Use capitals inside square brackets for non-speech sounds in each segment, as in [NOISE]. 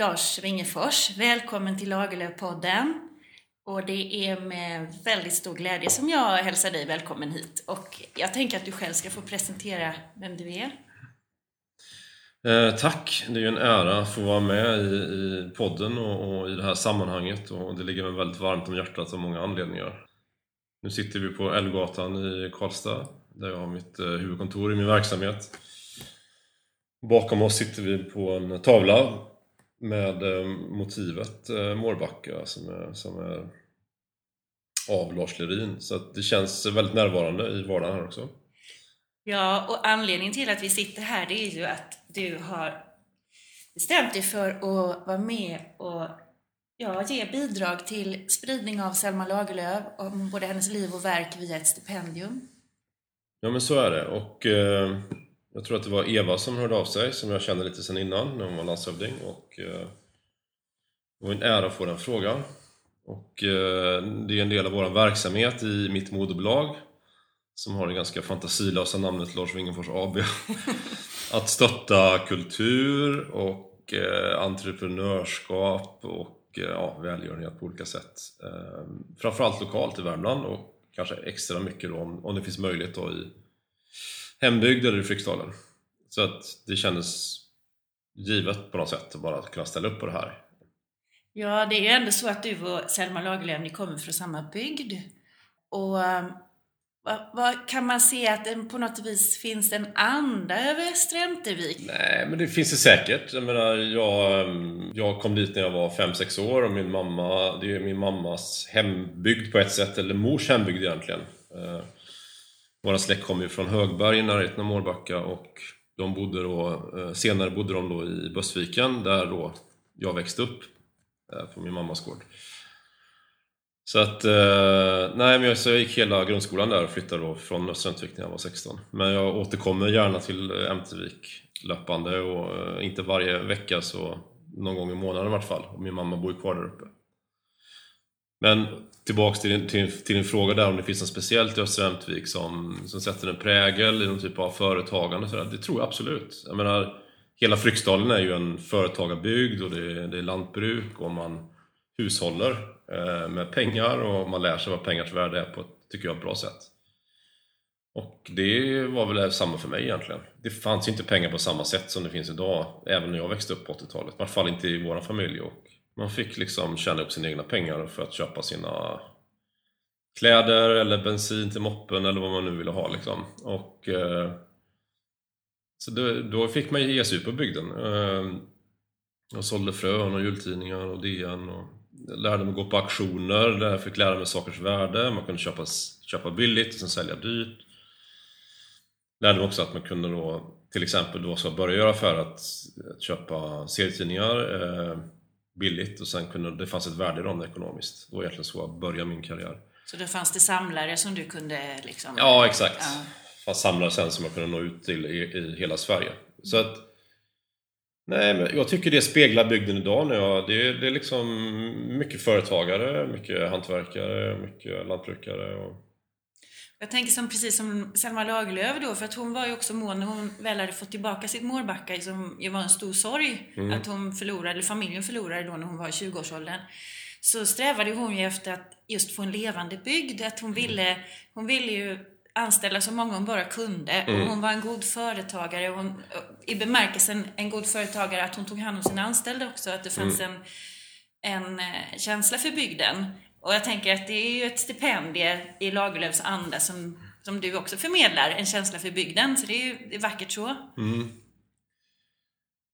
Lars Wingefors. Välkommen till Lagerlöf-podden. Och det är med väldigt stor glädje som jag hälsar dig välkommen hit. Och jag tänker att du själv ska få presentera vem du är. Eh, tack! Det är ju en ära att få vara med i, i podden och, och, i det här sammanhanget och det ligger mig väldigt varmt om hjärtat av många anledningar. Nu sitter vi på Älvgatan i Karlstad där jag har mitt eh, huvudkontor i min verksamhet. Bakom oss sitter vi på en tavla med eh, motivet eh, Mårbacka som är, som är av Lars Lerin. Så det känns väldigt närvarande i vardagen här också. Ja, och anledningen till att vi sitter här det är ju att du har bestämt dig för att vara med och ja, ge bidrag till spridning av Selma Lagerlöf om både hennes liv och verk via ett stipendium. Ja men så är det och eh, jag tror att det var Eva som hörde av sig som jag kände lite sen innan när hon var landshövding och eh, det var en ära att få den frågan. Och eh, det är en del av vår verksamhet i mitt moderbolag som har det ganska fantasilösa namnet Lars Wingefors AB. [LAUGHS] att stötta kultur och eh, entreprenörskap och eh, ja, välgörenhet på olika sätt. Eh, framförallt lokalt i Värmland och kanske extra mycket då om, om det finns möjlighet då i hembygd eller i Fryksdalen. Så att det kändes givet på något sätt att bara kunna ställa upp på det här. Ja, det är ändå så att du och Selma Lagerlöf, ni kommer från samma bygd. Och vad, vad, kan man se att det på något vis finns en anda över Sträntervik? Nej, men det finns det säkert. Jag menar, jag, jag kom dit när jag var 5-6 år och min mamma, det är min mammas hembygd på ett sätt, eller mors hembygd egentligen. Våra släkt kommer ju från Högberg i närheten av Mårbacka och de bodde då, eh, senare bodde de då i Böstviken där då jag växte upp eh, på min mammas gård. Så att, eh, nej men jag, så jag gick hela grundskolan där och flyttade då från Östrandsvik när jag var 16. Men jag återkommer gärna till Ämtervik löpande och inte varje vecka så någon gång i månaden i vart fall. Och min mamma bor ju kvar där uppe. Men tillbaks till din, till, till din fråga där om det finns något speciellt i Östra Ämtervik som, som sätter en prägel i någon typ av företagande. Så där, det tror jag absolut. Jag menar, hela Fryksdalen är ju en företagarbygd och det är, det är lantbruk och man hushåller eh, med pengar och man lär sig vad pengars värde är på ett, tycker jag, ett bra sätt. Och det var väl samma för mig egentligen. Det fanns inte pengar på samma sätt som det finns idag, även när jag växte upp på 80-talet. I alla fall inte i vår familj. Och man fick liksom tjäna upp sina egna pengar för att köpa sina kläder eller bensin till moppen eller vad man nu ville ha liksom. Och, eh, så då, då, fick man ge sig ut på bygden. Eh, jag sålde frön och jultidningar och DN och lärde mig gå på auktioner där jag fick lära mig sakers värde. Man kunde köpa, köpa billigt och sen sälja dyrt. Lärde mig också att man kunde då till exempel då ska börja göra affärer att, att köpa serietidningar eh, billigt och sen kunde det fanns ett värde i dem ekonomiskt. Det var egentligen så jag började min karriär. Så då fanns det samlare som du kunde liksom... Ja, exakt. Ja. Det fanns samlare sen som jag kunde nå ut till i, i hela Sverige. Så att, nej, men jag tycker det speglar bygden idag. Jag, det, är, det är liksom mycket företagare, mycket hantverkare, mycket lantbrukare. Och, jag tänker som, precis som Selma Lagerlöf då, för att hon var ju också mån när hon väl hade fått tillbaka sitt Mårbacka, som ju var en stor sorg mm. att hon förlorade, eller familjen förlorade då när hon var i 20-årsåldern. Så strävade hon ju efter att just få en levande bygd, att hon ville, hon ville ju anställa så många hon bara kunde. Mm. Och hon var en god företagare, hon, i bemärkelsen en god företagare att hon tog hand om sina anställda också, att det fanns mm. en, en eh, känsla för bygden. Och jag tänker att det är ju ett stipendium i Lagerlöfs anda som, som du också förmedlar, en känsla för bygden. Så det är ju det är vackert så. Mm.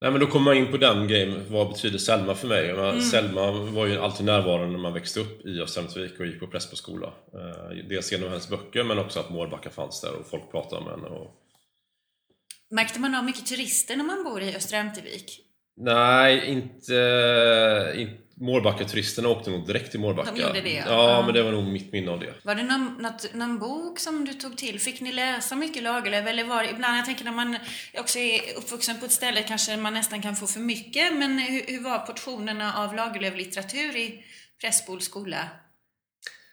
Nej men då kommer man in på den grejen, vad betyder Selma för mig? Mm. Selma var ju alltid närvarande när man växte upp i Östrandsvik och gick på Prästboskola. Eh, dels genom hennes böcker men också att Mårbacka fanns där och folk pratade om henne. Och... Märkte man av mycket turister när man bor i Östra Ämtervik? Nej, inte, inte Mårbacka-turisterna åkte nog direkt till Mårbacka. De gjorde det? Ja, ja, men det var nog mitt minne av det. Var det någon, något, någon bok som du tog till? Fick ni läsa mycket Lagerlöf? Eller var det, ibland, jag tänker när man också är uppvuxen på ett ställe kanske man nästan kan få för mycket. Men hur, hur var portionerna av Lagerlöf-litteratur i Prästbols skola?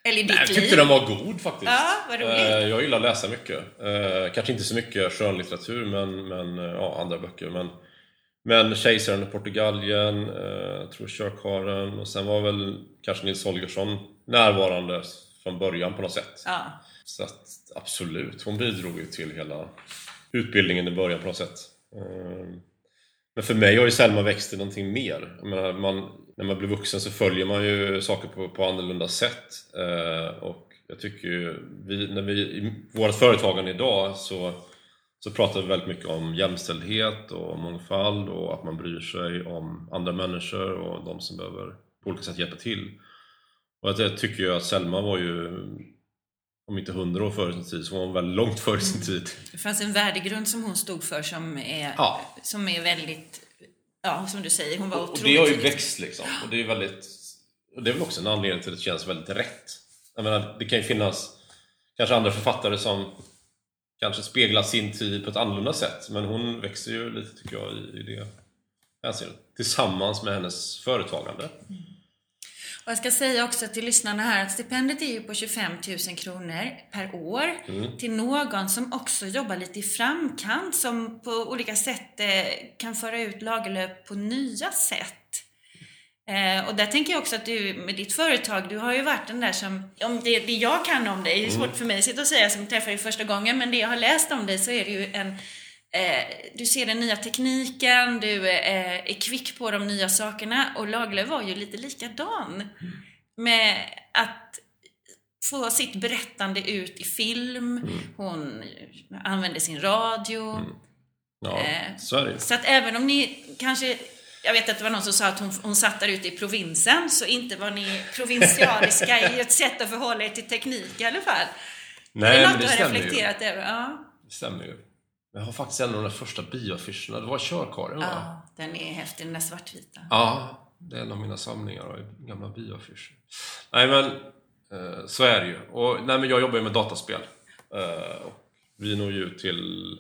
Eller i ditt Jag tyckte liv? den var god faktiskt. Ja, vad roligt. Eh, jag gillar att läsa mycket. Eh, kanske inte så mycket skönlitteratur, men, men ja, andra böcker. Men Men Kejsaren och Portugalien, eh, jag tror Körkaren och sen var väl kanske Nils Holgersson närvarande från början på något sätt. Ja. Så att absolut, hon bidrog ju till hela utbildningen i början på något sätt. Eh, Men för mig har ju Selma växt till någonting mer. Jag menar, man, när man blir vuxen så följer man ju saker på, på annorlunda sätt. Eh, och jag tycker ju, vi, när vi, i vårt företagande idag så, så pratar vi väldigt mycket om jämställdhet och mångfald och att man bryr sig om andra människor och de som behöver på olika sätt hjälpa till. Och jag tycker ju att Selma var ju, om inte hundra år före sin tid, så var hon väldigt långt före sin tid. Det fanns en värdegrund som hon stod för som är, Ja. som är väldigt, ja som du säger, hon var Och otroligt det har ju växt liksom. Och det är väldigt... Och det är väl också en anledning till att det känns väldigt rätt. Jag menar, det kan ju finnas kanske andra författare som kanske speglar sin tid på ett annorlunda sätt. Men hon växer ju lite tycker jag i, i det hänseendet. Tillsammans med hennes företagande. Och jag ska säga också till lyssnarna här att stipendiet är ju på 25 000 kronor per år Mm. till någon som också jobbar lite i framkant som på olika sätt eh, kan föra ut Lagerlöf på nya sätt. Eh, och där tänker jag också att du med ditt företag, du har ju varit den där som, om det, det jag kan om dig, det är Mm. svårt för mig att sitta och säga som träffar dig första gången, men det jag har läst om dig så är det ju en Eh, du ser den nya tekniken, du eh, är kvick på de nya sakerna och Lagerlöf var ju lite likadan. Med att få sitt berättande ut i film, hon använde sin radio. Ja, Eh, så är det. Så att även om ni kanske, jag vet att det var någon som sa att hon, hon satt där ute i provinsen, så inte var ni provinsialiska i ett sätt att förhålla er till teknik i alla fall. Nej, det är men något det du har reflekterat över? Ja. Det stämmer ju. Jag har faktiskt en av de första bioaffischerna. Det var Körkaren va? ja, den är häftig, den där svartvita. Ja, det är en av mina samlingar av gamla bioaffischer. Nej men, eh, så är det ju. Och, nej, men jag jobbar ju med dataspel. Eh, och vi når ju ut till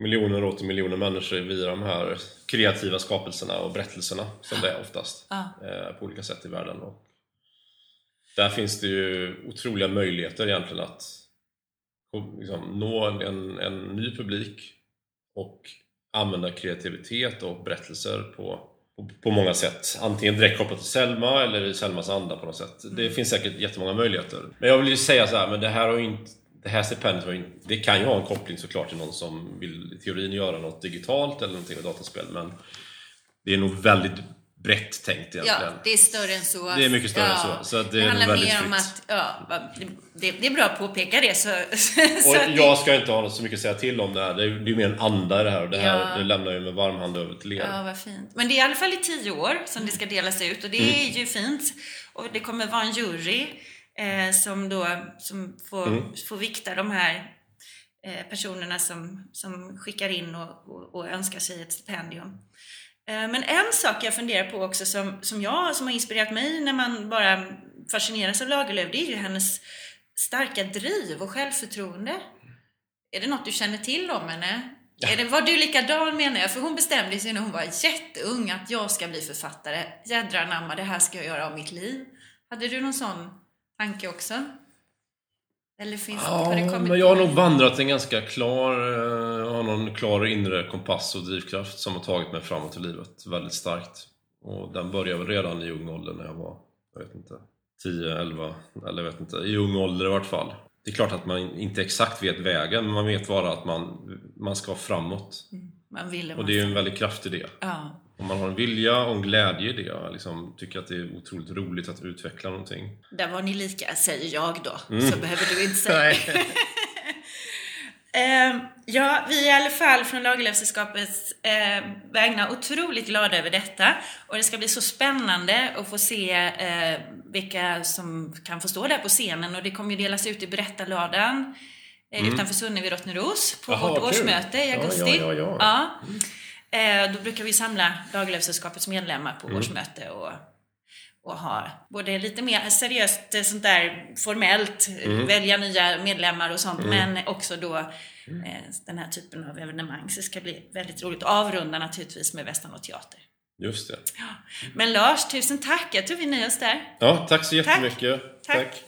miljoner och åter miljoner människor via de här kreativa skapelserna och berättelserna som det är oftast. Ja. eh, på olika sätt i världen. Och där finns det ju otroliga möjligheter egentligen att liksom, nå en, en, ny publik och använda kreativitet och berättelser på, på, på många sätt. Antingen direkt kopplat till Selma eller i Selmas anda på något sätt. Det finns säkert jättemånga möjligheter. Men jag vill ju säga så här, men det här har ju inte det här stipendiet ju inte, det kan ju ha en koppling såklart till någon som vill i teorin göra något digitalt eller någonting med dataspel men det är nog väldigt brett tänkt egentligen. Ja, det är större än så. Det är mycket större än så, så det nog handlar mer om att, ja, det, det är bra att påpeka det. Så, [LAUGHS] Och jag ska inte ha så mycket att säga till om det här. Det är ju det mer en anda i det här och det här Ja. det lämnar jag med varm hand över till er. Ja, vad fint. Men det är i alla fall i tio år som det ska delas ut och det Mm. är ju fint. Och det kommer vara en jury eh, som då som får, Mm. får vikta de här eh, personerna som, som skickar in och, och, och önskar sig ett stipendium. Eh, men en sak jag funderar på också som, som, jag, som har inspirerat mig när man bara fascineras av Lagerlöf, det är ju hennes starka driv och självförtroende. Är det något du känner till om henne? Är det, var du likadan menar jag? För hon bestämde sig när hon var jätteung att jag ska bli författare. Jädrar anamma, det här ska jag göra av mitt liv. Hade du någon sån tanke också? Eller finns har det Ja, kommit men jag har nog vandrat en ganska klar, eh, jag har någon klar inre kompass och drivkraft som har tagit mig framåt i livet väldigt starkt. Och den började väl redan i ung ålder när jag var, jag vet inte, 10, 11, eller jag vet inte, i ung ålder i vart fall. Det är klart att man inte exakt vet vägen, men man vet bara att man, man ska framåt. Man ville Och det är ju en väldigt kraftig det. Ja. Om man har en vilja och en glädje i det, liksom tycker att det är otroligt roligt att utveckla någonting. Där var ni lika, säger jag då. Mm. Så behöver du inte säga. [LAUGHS] Ehm, ja, vi är i alla fall från Lagerlöfsällskapets eh, vägnar otroligt glada över detta. Och det ska bli så spännande att få se eh, vilka som kan få stå där på scenen. Och det kommer ju delas ut i berättarladan eh, utanför Sunne vid Rottneros på Mm. Jaha, vårt kul. årsmöte i Ja, augusti. ja, ja, ja. Eh, då brukar vi samla Lagerlöfsällskapets medlemmar Mm. på årsmöte och och ha både lite mer seriöst eh, sånt där formellt, eh, Mm. välja nya medlemmar och sånt, men också då eh, den här typen av evenemang. Så det ska bli väldigt roligt. Avrunda naturligtvis med Västanå teater. Just det. Men Lars, tusen tack! Jag tror vi nöjer oss där. Ja, tack så jättemycket. Tack.